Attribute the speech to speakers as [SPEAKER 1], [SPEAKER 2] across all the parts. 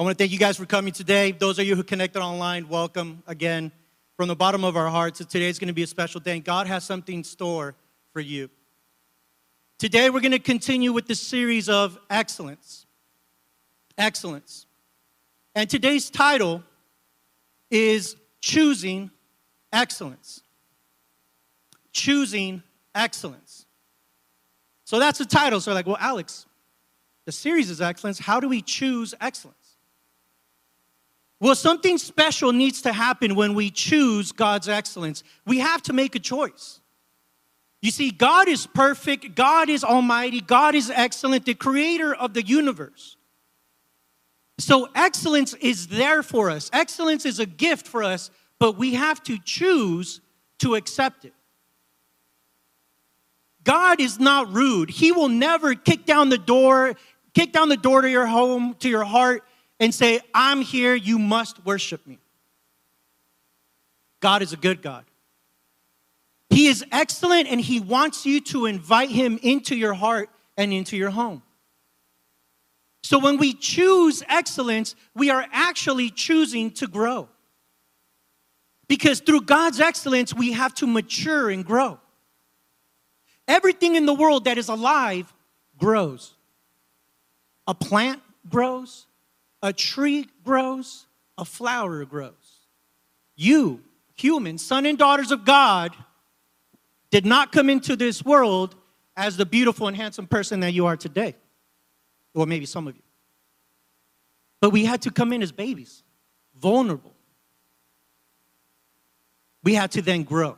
[SPEAKER 1] I want to thank you guys for coming today. Those of you who connected online, welcome again. From the bottom of our hearts, today is going to be a special day. God has something in store for you. Today, we're going to continue with the series of excellence. Excellence. And today's title is Choosing Excellence. Choosing Excellence. So that's the title. So, like, well, Alex, the series is excellence. How do we choose excellence? Well, something special needs to happen when we choose God's excellence. We have to make a choice. You see, God is perfect, God is almighty, God is excellent, the creator of the universe. So, excellence is there for us. Excellence is a gift for us, but we have to choose to accept it. God is not rude. He will never kick down the door, kick down the door to your home, to your heart, and say, I'm here, you must worship me. God is a good God. He is excellent and He wants you to invite Him into your heart and into your home. So when we choose excellence, we are actually choosing to grow. Because through God's excellence, we have to mature and grow. Everything in the world that is alive grows. A plant grows, a tree grows, a flower grows. You, humans, son and daughters of God, did not come into this world as the beautiful and handsome person that you are today. Or maybe some of you. But we had to come in as babies, vulnerable. We had to then grow.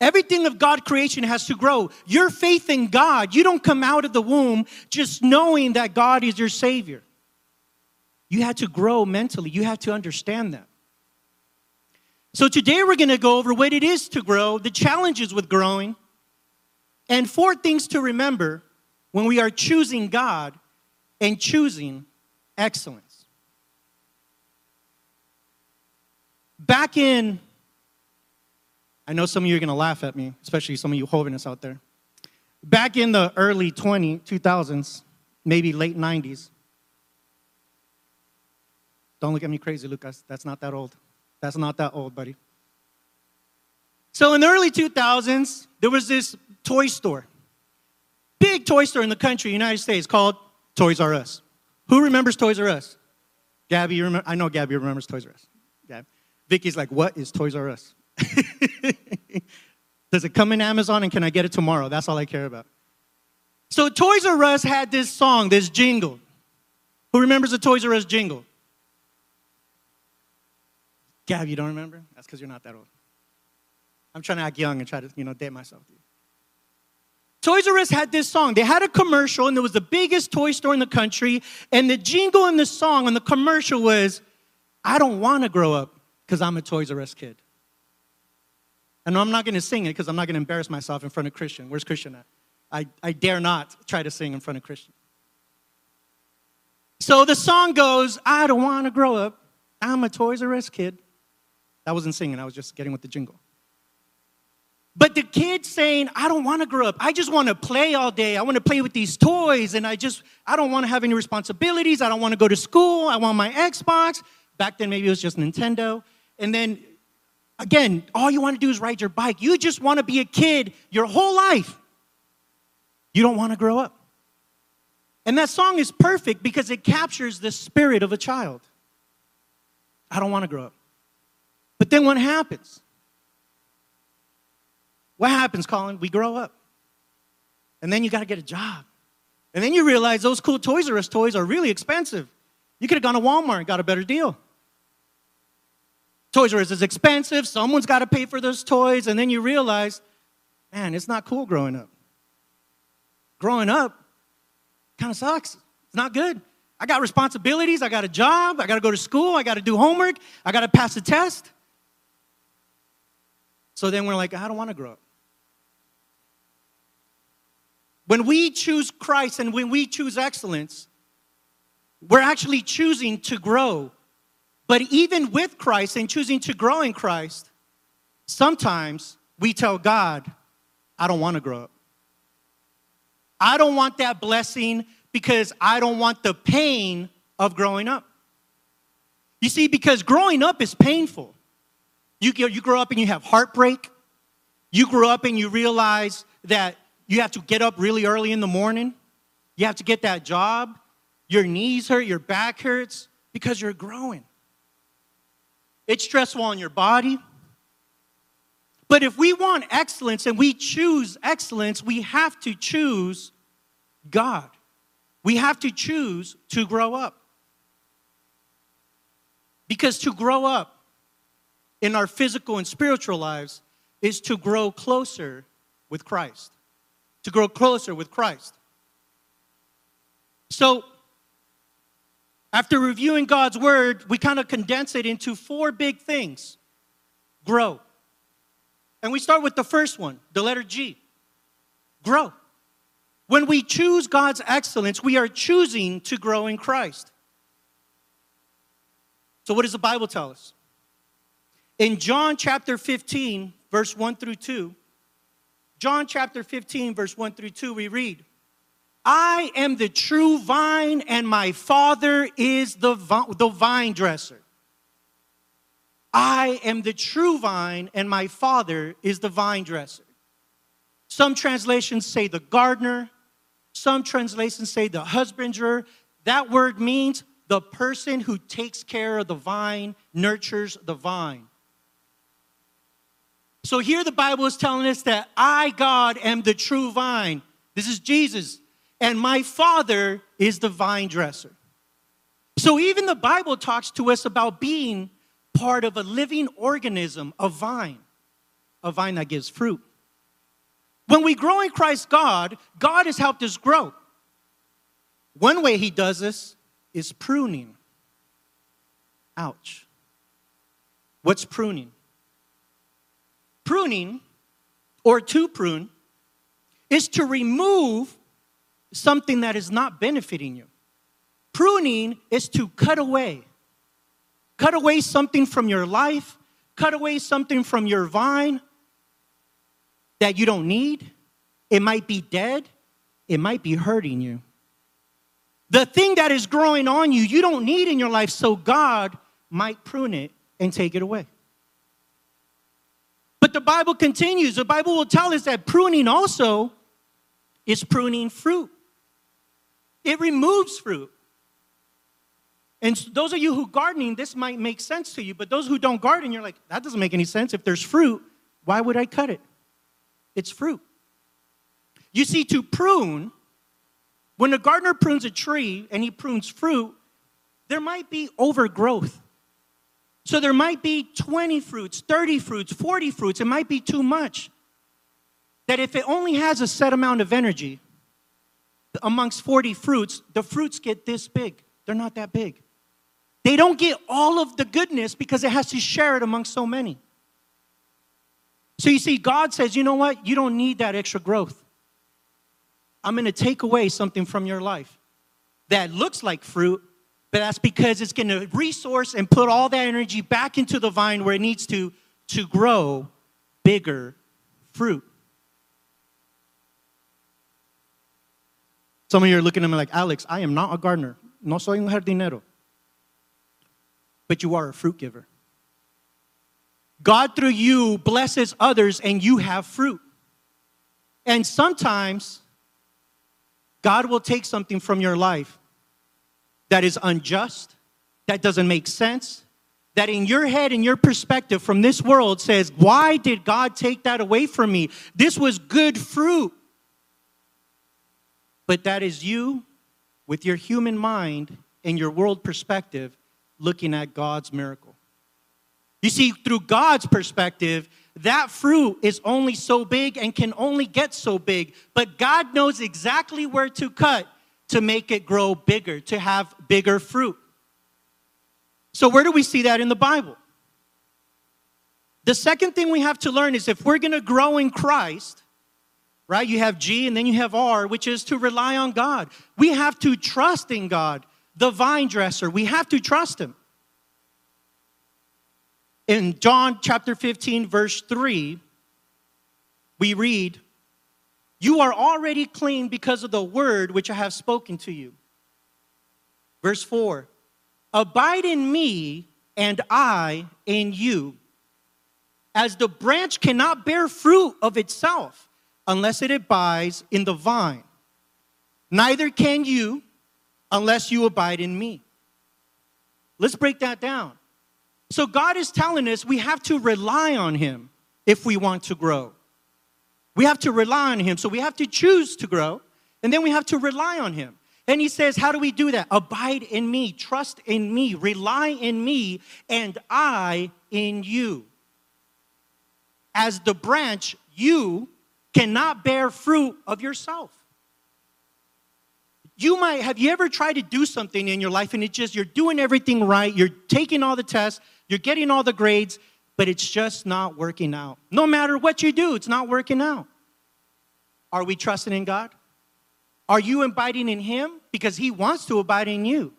[SPEAKER 1] Everything of God creation has to grow. Your faith in God, you don't come out of the womb just knowing that God is your Savior. You had to grow mentally, you had to understand that. So, today we're going to go over what it is to grow, the challenges with growing, and four things to remember when we are choosing God and choosing excellence. Back in, I know some of you are going to laugh at me, especially some of you holiness out there. Back in the early 20, 2000s, maybe late 90s, don't look at me crazy, Lucas. That's not that old. That's not that old, buddy. So in the early 2000s, there was this toy store, big toy store in the country, United States, called Toys R Us. Who remembers Toys R Us? Gabby, you remember? I know Gabby remembers Toys R Us. Gabby. Vicky's like, what is Toys R Us? Does it come in Amazon and can I get it tomorrow? That's all I care about. So Toys R Us had this song, this jingle. Who remembers the Toys R Us jingle? Gab, you don't remember? That's because you're not that old. I'm trying to act young and try to, you know, date myself. Toys R Us had this song. They had a commercial, and it was the biggest toy store in the country. And the jingle in the song on the commercial was, I don't want to grow up because I'm a Toys R Us kid. And I'm not going to sing it because I'm not going to embarrass myself in front of Christian. Where's Christian at? I, I dare not try to sing in front of Christian. So the song goes, I don't want to grow up. I'm a Toys R Us kid. I wasn't singing, I was just getting with the jingle. But the kid saying, I don't want to grow up. I just want to play all day. I want to play with these toys, and I just, I don't want to have any responsibilities. I don't want to go to school. I want my Xbox. Back then, maybe it was just Nintendo. And then, again, all you want to do is ride your bike. You just want to be a kid your whole life. You don't want to grow up. And that song is perfect because it captures the spirit of a child. I don't want to grow up. But then what happens? What happens, Colin? We grow up. And then you got to get a job. And then you realize those cool Toys R Us toys are really expensive. You could have gone to Walmart and got a better deal. Toys R Us is expensive. Someone's got to pay for those toys. And then you realize, man, it's not cool growing up. Growing up kind of sucks. It's not good. I got responsibilities. I got a job. I got to go to school. I got to do homework. I got to pass a test. So then we're like, I don't want to grow up. When we choose Christ and when we choose excellence, we're actually choosing to grow. But even with Christ and choosing to grow in Christ, sometimes we tell God, I don't want to grow up. I don't want that blessing because I don't want the pain of growing up. You see, because growing up is painful. You, you grow up and you have heartbreak. You grow up and you realize that you have to get up really early in the morning. You have to get that job. Your knees hurt, your back hurts because you're growing. It's stressful on your body. But if we want excellence and we choose excellence, we have to choose God. We have to choose to grow up. Because to grow up in our physical and spiritual lives is to grow closer with Christ. To grow closer with Christ. So, after reviewing God's word, we kind of condense it into four big things grow. And we start with the first one, the letter G grow. When we choose God's excellence, we are choosing to grow in Christ. So, what does the Bible tell us? In John chapter 15, verse 1 through 2, John chapter 15, verse 1 through 2, we read, I am the true vine, and my Father is the, the vine dresser. I am the true vine, and my Father is the vine dresser. Some translations say the gardener, some translations say the husbandry. That word means the person who takes care of the vine, nurtures the vine. So here the Bible is telling us that I, God, am the true vine. This is Jesus and my Father is the vine dresser. So even the Bible talks to us about being part of a living organism, a vine, a vine that gives fruit. When we grow in Christ God, God has helped us grow. One way He does this is pruning. Ouch. What's pruning? Pruning, or to prune, is to remove something that is not benefiting you. Pruning is to cut away. Cut away something from your life, cut away something from your vine that you don't need. It might be dead, it might be hurting you. The thing that is growing on you, you don't need in your life, so God might prune it and take it away. But the Bible continues. The Bible will tell us that pruning also is pruning fruit. It removes fruit. And those of you who gardening, this might make sense to you, but those who don't garden, you're like, that doesn't make any sense. If there's fruit, why would I cut it? It's fruit. You see, to prune, when a gardener prunes a tree and he prunes fruit, there might be overgrowth. So there might be 20 fruits, 30 fruits, 40 fruits. It might be too much. That if it only has a set amount of energy, amongst 40 fruits, the fruits get this big. They're not that big. They don't get all of the goodness because it has to share it amongst so many. So you see, God says, you know what? You don't need that extra growth. I'm going to take away something from your life that looks like fruit, but that's because it's going to resource and put all that energy back into the vine where it needs to to grow bigger fruit. Some of you are looking at me like, Alex, I am not a gardener. No soy un jardinero. But you are a fruit giver. God, through you, blesses others and you have fruit. And sometimes, God will take something from your life that is unjust, that doesn't make sense, that in your head and your perspective from this world says, Why did God take that away from me? This was good fruit. But that is you with your human mind and your world perspective looking at God's miracle. You see, through God's perspective, that fruit is only so big and can only get so big, but God knows exactly where to cut to make it grow bigger, to have bigger fruit. So, where do we see that in the Bible? The second thing we have to learn is if we're going to grow in Christ, right? You have G and then you have R, which is to rely on God. We have to trust in God, the vine dresser. We have to trust Him. In John chapter 15, verse 3, we read, You are already clean because of the word which I have spoken to you. Verse 4 Abide in me, and I in you. As the branch cannot bear fruit of itself unless it abides in the vine, neither can you unless you abide in me. Let's break that down. So, God is telling us we have to rely on Him if we want to grow. We have to rely on Him. So, we have to choose to grow, and then we have to rely on Him. And He says, How do we do that? Abide in me, trust in me, rely in me, and I in you. As the branch, you cannot bear fruit of yourself. You might have you ever tried to do something in your life and it just you're doing everything right, you're taking all the tests, you're getting all the grades, but it's just not working out. No matter what you do, it's not working out. Are we trusting in God? Are you abiding in Him? Because He wants to abide in you.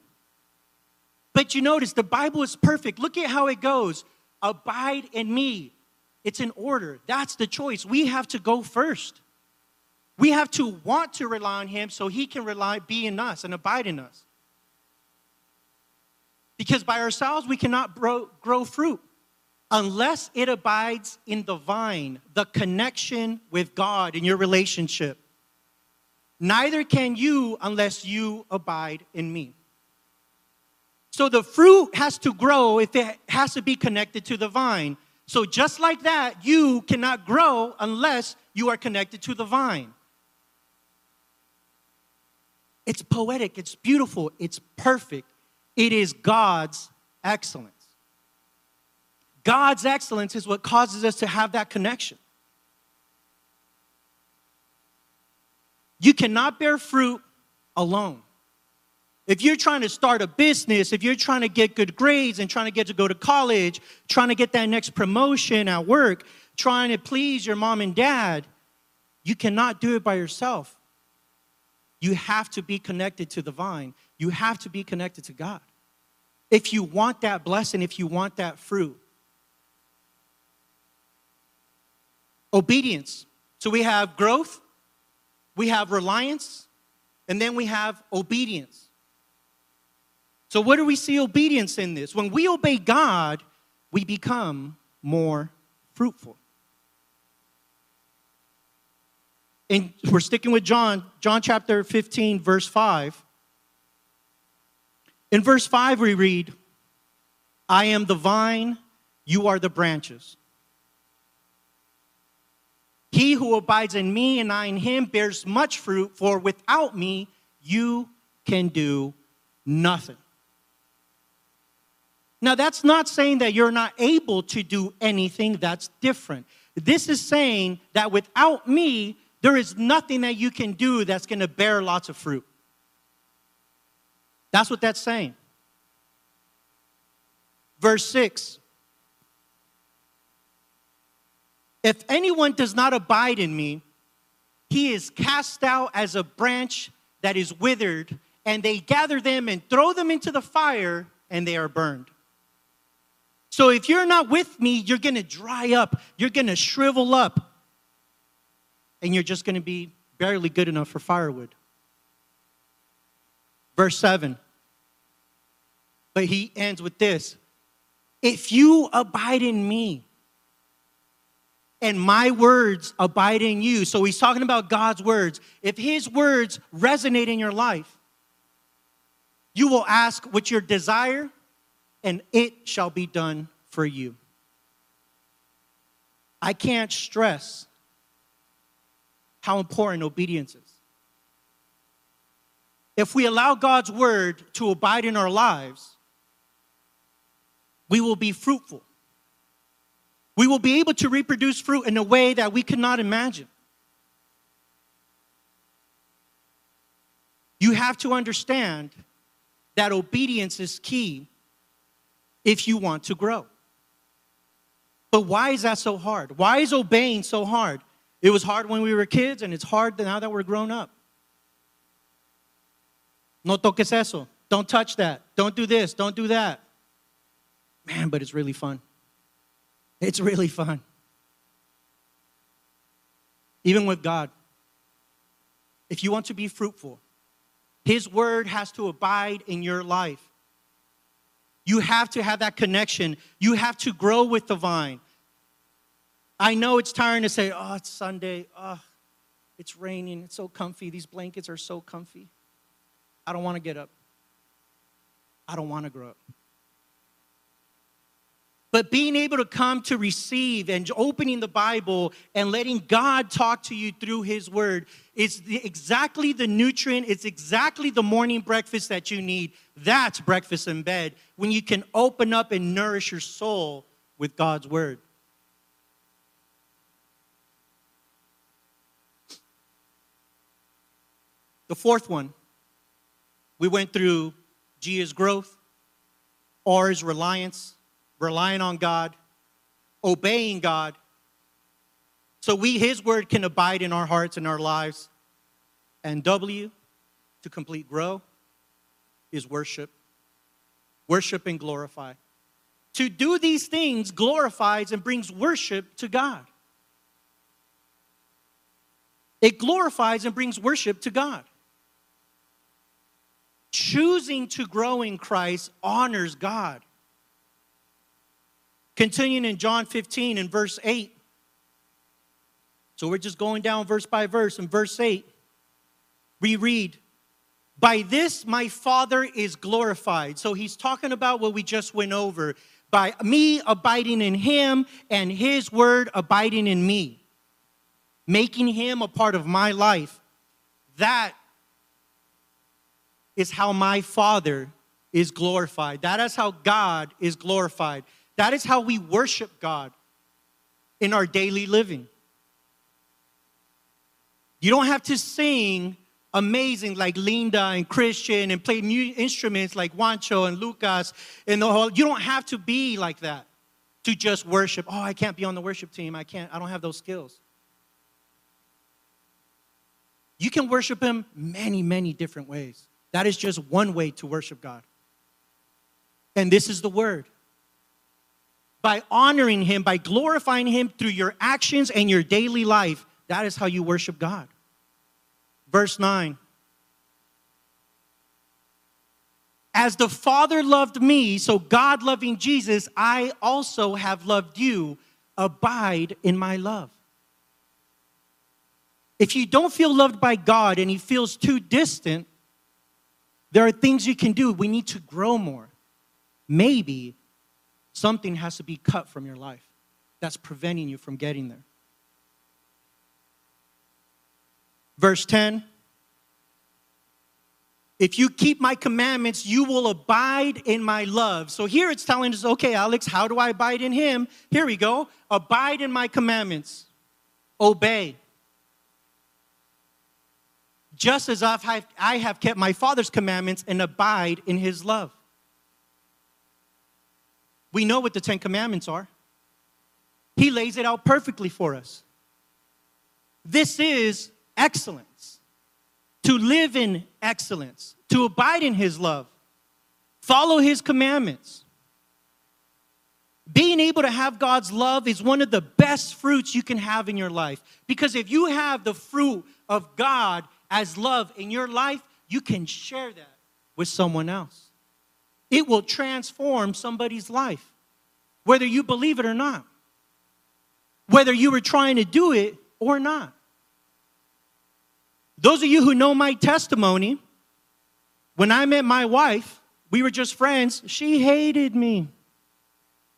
[SPEAKER 1] But you notice the Bible is perfect. Look at how it goes Abide in me. It's in order. That's the choice. We have to go first. We have to want to rely on Him so He can rely, be in us and abide in us. Because by ourselves, we cannot grow, grow fruit unless it abides in the vine, the connection with God in your relationship. Neither can you unless you abide in me. So the fruit has to grow if it has to be connected to the vine. So just like that, you cannot grow unless you are connected to the vine. It's poetic, it's beautiful, it's perfect. It is God's excellence. God's excellence is what causes us to have that connection. You cannot bear fruit alone. If you're trying to start a business, if you're trying to get good grades and trying to get to go to college, trying to get that next promotion at work, trying to please your mom and dad, you cannot do it by yourself. You have to be connected to the vine. You have to be connected to God. If you want that blessing, if you want that fruit. Obedience. So we have growth, we have reliance, and then we have obedience. So, what do we see obedience in this? When we obey God, we become more fruitful. And we're sticking with John, John chapter 15, verse 5. In verse 5, we read, I am the vine, you are the branches. He who abides in me and I in him bears much fruit, for without me you can do nothing. Now, that's not saying that you're not able to do anything that's different. This is saying that without me, there is nothing that you can do that's going to bear lots of fruit. That's what that's saying. Verse 6 If anyone does not abide in me, he is cast out as a branch that is withered, and they gather them and throw them into the fire, and they are burned. So if you're not with me, you're going to dry up, you're going to shrivel up and you're just going to be barely good enough for firewood. Verse 7. But he ends with this If you abide in me, and my words abide in you. So he's talking about God's words. If his words resonate in your life, you will ask what your desire, and it shall be done for you. I can't stress how important obedience is. If we allow God's word to abide in our lives, we will be fruitful. We will be able to reproduce fruit in a way that we could not imagine. You have to understand that obedience is key if you want to grow. But why is that so hard? Why is obeying so hard? It was hard when we were kids, and it's hard now that we're grown up. No toques eso. Don't touch that. Don't do this. Don't do that. Man, but it's really fun. It's really fun. Even with God, if you want to be fruitful, His word has to abide in your life. You have to have that connection. You have to grow with the vine. I know it's tiring to say, oh, it's Sunday. Oh, it's raining. It's so comfy. These blankets are so comfy. I don't want to get up. I don't want to grow up. But being able to come to receive and opening the Bible and letting God talk to you through His Word is the, exactly the nutrient, it's exactly the morning breakfast that you need. That's breakfast in bed when you can open up and nourish your soul with God's Word. The fourth one, we went through G is growth, R is reliance, relying on God, obeying God. So we his word can abide in our hearts and our lives. And W to complete grow is worship. Worship and glorify. To do these things glorifies and brings worship to God. It glorifies and brings worship to God. Choosing to grow in Christ honors God. Continuing in John 15 and verse 8. So we're just going down verse by verse. In verse 8, we read, By this my Father is glorified. So he's talking about what we just went over. By me abiding in him and his word abiding in me, making him a part of my life. That is how my Father is glorified. That is how God is glorified. That is how we worship God in our daily living. You don't have to sing amazing like Linda and Christian and play instruments like Juancho and Lucas and the whole. You don't have to be like that to just worship. Oh, I can't be on the worship team. I can't. I don't have those skills. You can worship Him many, many different ways. That is just one way to worship God. And this is the word. By honoring Him, by glorifying Him through your actions and your daily life, that is how you worship God. Verse 9. As the Father loved me, so God loving Jesus, I also have loved you. Abide in my love. If you don't feel loved by God and He feels too distant, there are things you can do. We need to grow more. Maybe something has to be cut from your life that's preventing you from getting there. Verse 10 If you keep my commandments, you will abide in my love. So here it's telling us, okay, Alex, how do I abide in him? Here we go. Abide in my commandments, obey just as I have kept my Father's commandments and abide in his love. We know what the Ten Commandments are. He lays it out perfectly for us. This is excellence. To live in excellence, to abide in his love, follow his commandments. Being able to have God's love is one of the best fruits you can have in your life. Because if you have the fruit of God as love in your life, you can share that with someone else. It will transform somebody's life, whether you believe it or not, whether you were trying to do it or not. Those of you who know my testimony, when I met my wife, we were just friends. She hated me.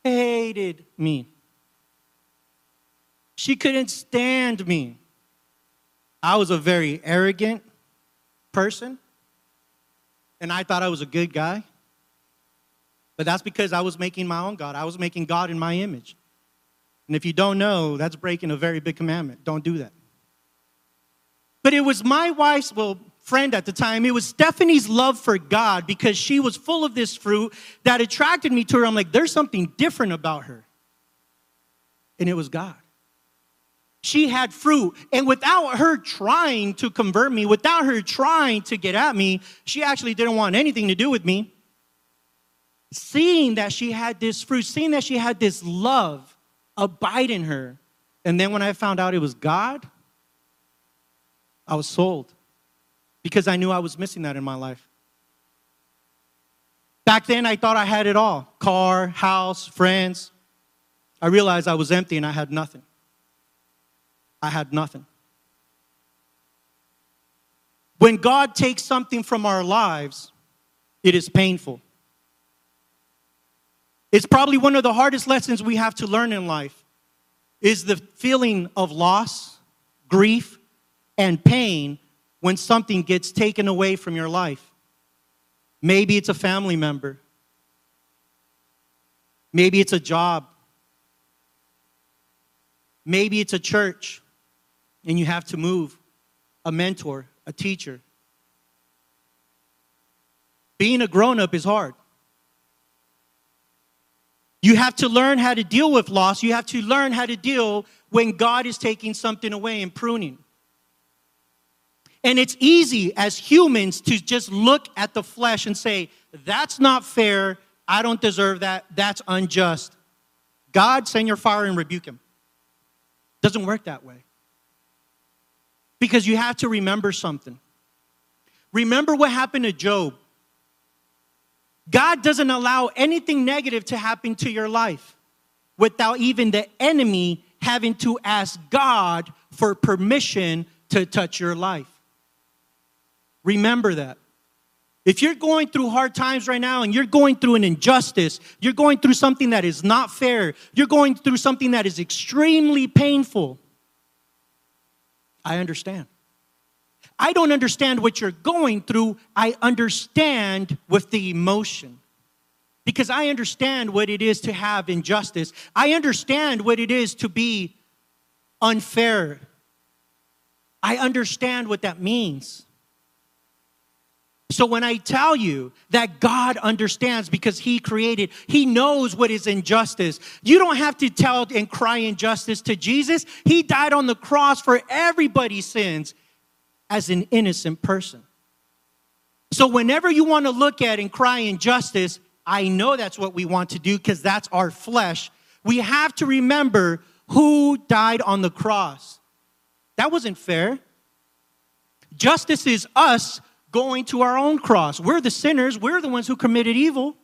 [SPEAKER 1] Hated me. She couldn't stand me. I was a very arrogant person, and I thought I was a good guy. But that's because I was making my own God. I was making God in my image. And if you don't know, that's breaking a very big commandment. Don't do that. But it was my wife's, well, friend at the time, it was Stephanie's love for God because she was full of this fruit that attracted me to her. I'm like, there's something different about her. And it was God she had fruit. And without her trying to convert me, without her trying to get at me, she actually didn't want anything to do with me. Seeing that she had this fruit, seeing that she had this love abide in her. And then when I found out it was God, I was sold because I knew I was missing that in my life. Back then, I thought I had it all car, house, friends. I realized I was empty and I had nothing. I had nothing. When God takes something from our lives, it is painful. It's probably one of the hardest lessons we have to learn in life is the feeling of loss, grief, and pain when something gets taken away from your life. Maybe it's a family member. Maybe it's a job. Maybe it's a church and you have to move, a mentor, a teacher. Being a grown up is hard. You have to learn how to deal with loss. You have to learn how to deal when God is taking something away and pruning. And it's easy as humans to just look at the flesh and say, that's not fair. I don't deserve that. That's unjust. God, send your fire and rebuke him. Doesn't work that way. Because you have to remember something. Remember what happened to Job. God doesn't allow anything negative to happen to your life without even the enemy having to ask God for permission to touch your life. Remember that. If you're going through hard times right now and you're going through an injustice, you're going through something that is not fair, you're going through something that is extremely painful, I understand. I don't understand what you're going through. I understand with the emotion. Because I understand what it is to have injustice. I understand what it is to be unfair. I understand what that means. So when I tell you that God understands because He created, He knows what is injustice. You don't have to tell and cry injustice to Jesus. He died on the cross for everybody's sins as an innocent person. So whenever you want to look at and cry injustice, I know that's what we want to do because that's our flesh. We have to remember who died on the cross. That wasn't fair. Justice is us going to our own cross. We're the sinners, we're the ones who committed evil.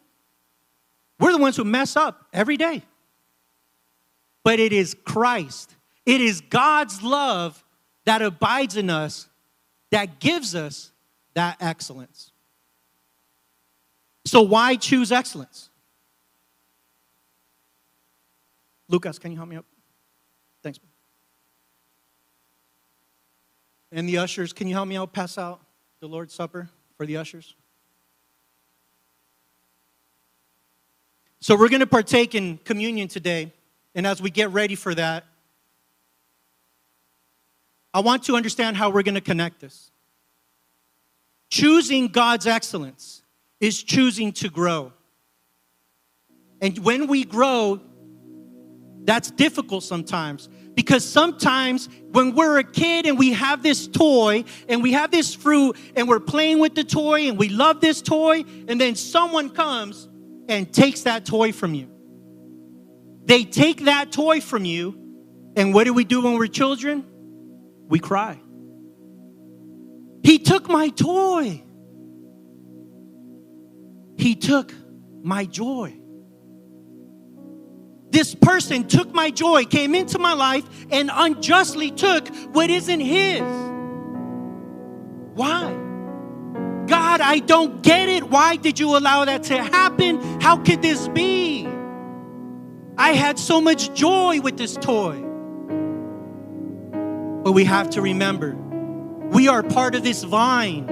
[SPEAKER 1] We're the ones who mess up every day. But it is Christ, it is God's love that abides in us that gives us that excellence. So, why choose excellence? Lucas, can you help me up? Thanks. And the ushers, can you help me out pass out? the Lord's Supper for the ushers? So, we're going to partake in communion today. And as we get ready for that, I want to understand how we're going to connect this. Choosing God's excellence is choosing to grow. And when we grow, that's difficult sometimes because sometimes when we're a kid and we have this toy and we have this fruit and we're playing with the toy and we love this toy, and then someone comes and takes that toy from you. They take that toy from you, and what do we do when we're children? We cry. He took my toy. He took my joy. This person took my joy, came into my life, and unjustly took what isn't his. Why? God, I don't get it. Why did you allow that to happen? How could this be? I had so much joy with this toy. But we have to remember we are part of this vine,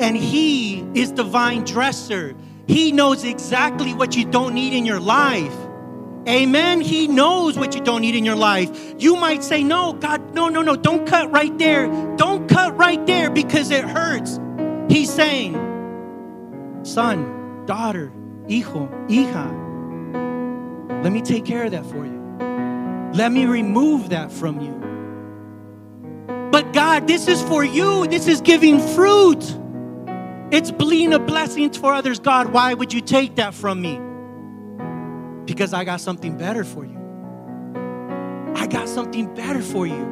[SPEAKER 1] and He is the vine dresser. He knows exactly what you don't need in your life. Amen. He knows what you don't need in your life. You might say, No, God, no, no, no, don't cut right there. Don't cut right there because it hurts. He's saying, Son, daughter, hijo, hija, let me take care of that for you. Let me remove that from you. But God, this is for you. This is giving fruit. It's being a blessing for others. God, why would you take that from me? Because I got something better for you. I got something better for you.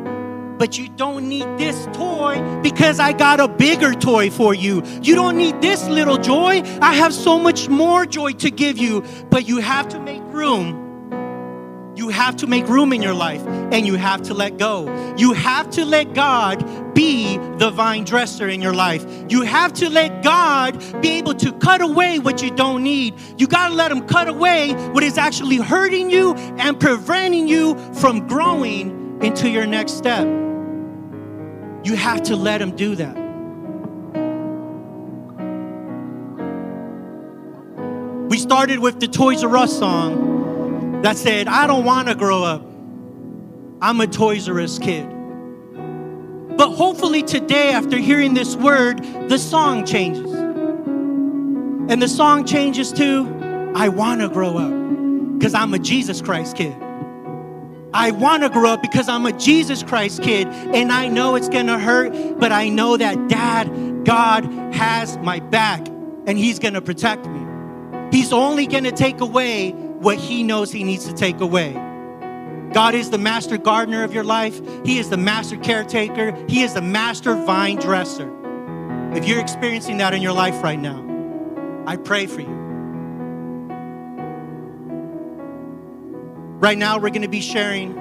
[SPEAKER 1] but you don't need this toy because I got a bigger toy for you. You don't need this little joy. I have so much more joy to give you, but you have to make room. You have to make room in your life and you have to let go. You have to let God be the vine dresser in your life. You have to let God be able to cut away what you don't need. You got to let Him cut away what is actually hurting you and preventing you from growing into your next step. You have to let Him do that. We started with the Toys R Us song that said, I don't want to grow up. I'm a Toys R Us kid. But hopefully today, after hearing this word, the song changes. And the song changes to, I want to grow up because I'm a Jesus Christ kid. I want to grow up because I'm a Jesus Christ kid and I know it's going to hurt, but I know that dad, God has my back and he's going to protect me. He's only going to take away what he knows he needs to take away. God is the master gardener of your life. He is the master caretaker. He is the master vine dresser. If you're experiencing that in your life right now, I pray for you. Right now, we're going to be sharing.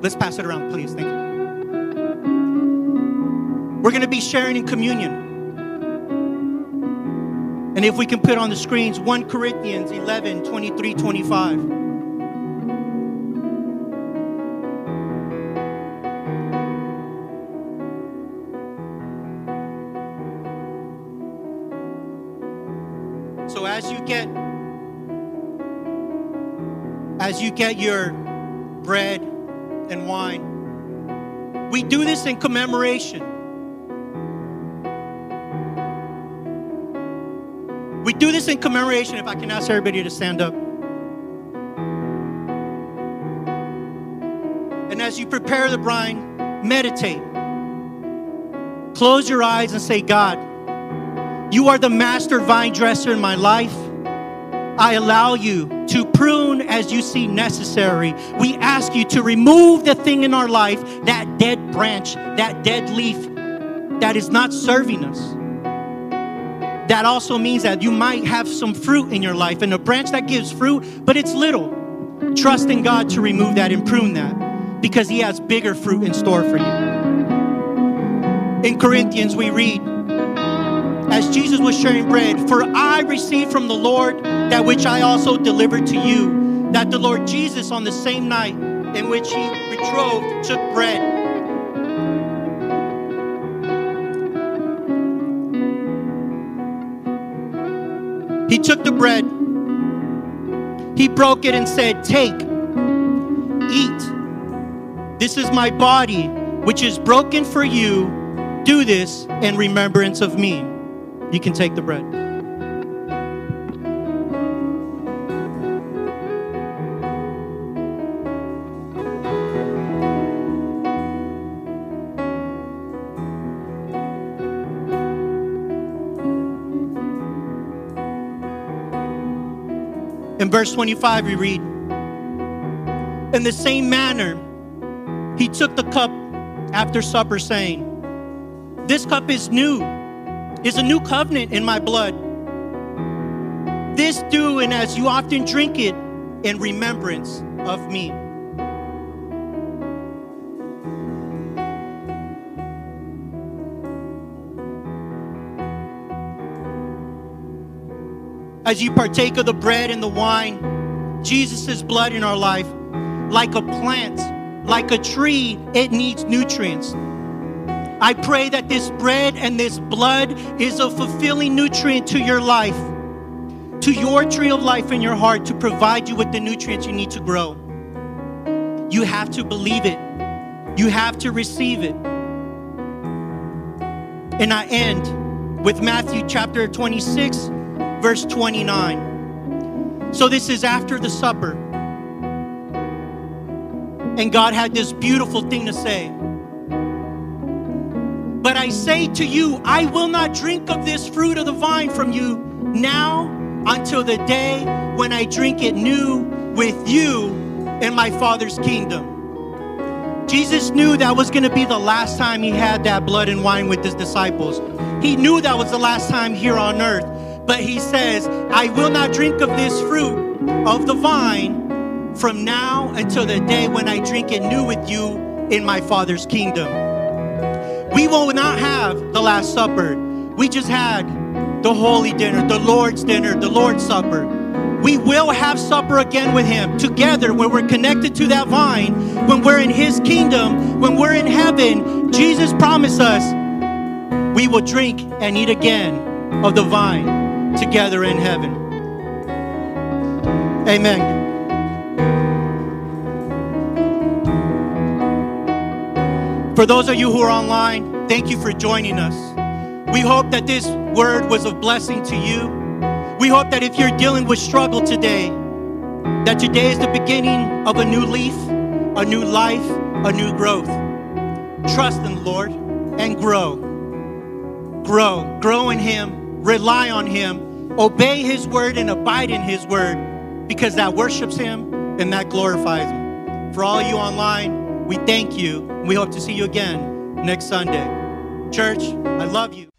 [SPEAKER 1] Let's pass it around, please. Thank you. We're going to be sharing in communion. And if we can put on the screens 1 Corinthians 11 23 25. So as you get as you get your bread and wine, we do this in commemoration. Do this in commemoration. If I can ask everybody to stand up. And as you prepare the brine, meditate. Close your eyes and say, God, you are the master vine dresser in my life. I allow you to prune as you see necessary. We ask you to remove the thing in our life, that dead branch, that dead leaf that is not serving us. That also means that you might have some fruit in your life and a branch that gives fruit, but it's little. Trust in God to remove that and prune that because He has bigger fruit in store for you. In Corinthians, we read, as Jesus was sharing bread, for I received from the Lord that which I also delivered to you, that the Lord Jesus, on the same night in which he betrothed, took bread. He took the bread, he broke it and said, Take, eat. This is my body, which is broken for you. Do this in remembrance of me. You can take the bread. In verse 25, we read, In the same manner, he took the cup after supper, saying, This cup is new is a new covenant in my blood. This do, and as you often drink it, in remembrance of me. As you partake of the bread and the wine, Jesus' blood in our life, like a plant, like a tree, it needs nutrients. I pray that this bread and this blood is a fulfilling nutrient to your life, to your tree of life in your heart to provide you with the nutrients you need to grow. You have to believe it, you have to receive it. And I end with Matthew chapter 26, verse 29. So this is after the supper. And God had this beautiful thing to say. But I say to you, I will not drink of this fruit of the vine from you now until the day when I drink it new with you in my Father's kingdom. Jesus knew that was going to be the last time he had that blood and wine with his disciples. He knew that was the last time here on earth. But he says, I will not drink of this fruit of the vine from now until the day when I drink it new with you in my Father's kingdom. We will not have the Last Supper. We just had the holy dinner, the Lord's dinner, the Lord's Supper. We will have supper again with Him together when we're connected to that vine, when we're in His kingdom, when we're in heaven. Jesus promised us we will drink and eat again of the vine together in heaven. Amen. For those of you who are online, thank you for joining us. We hope that this word was of blessing to you. We hope that if you're dealing with struggle today, that today is the beginning of a new leaf, a new life, a new growth. Trust in the Lord and grow. Grow. Grow in Him. Rely on Him. Obey His word and abide in His word because that worships Him and that glorifies Him. For all you online, we thank you. We hope to see you again next Sunday. Church, I love you.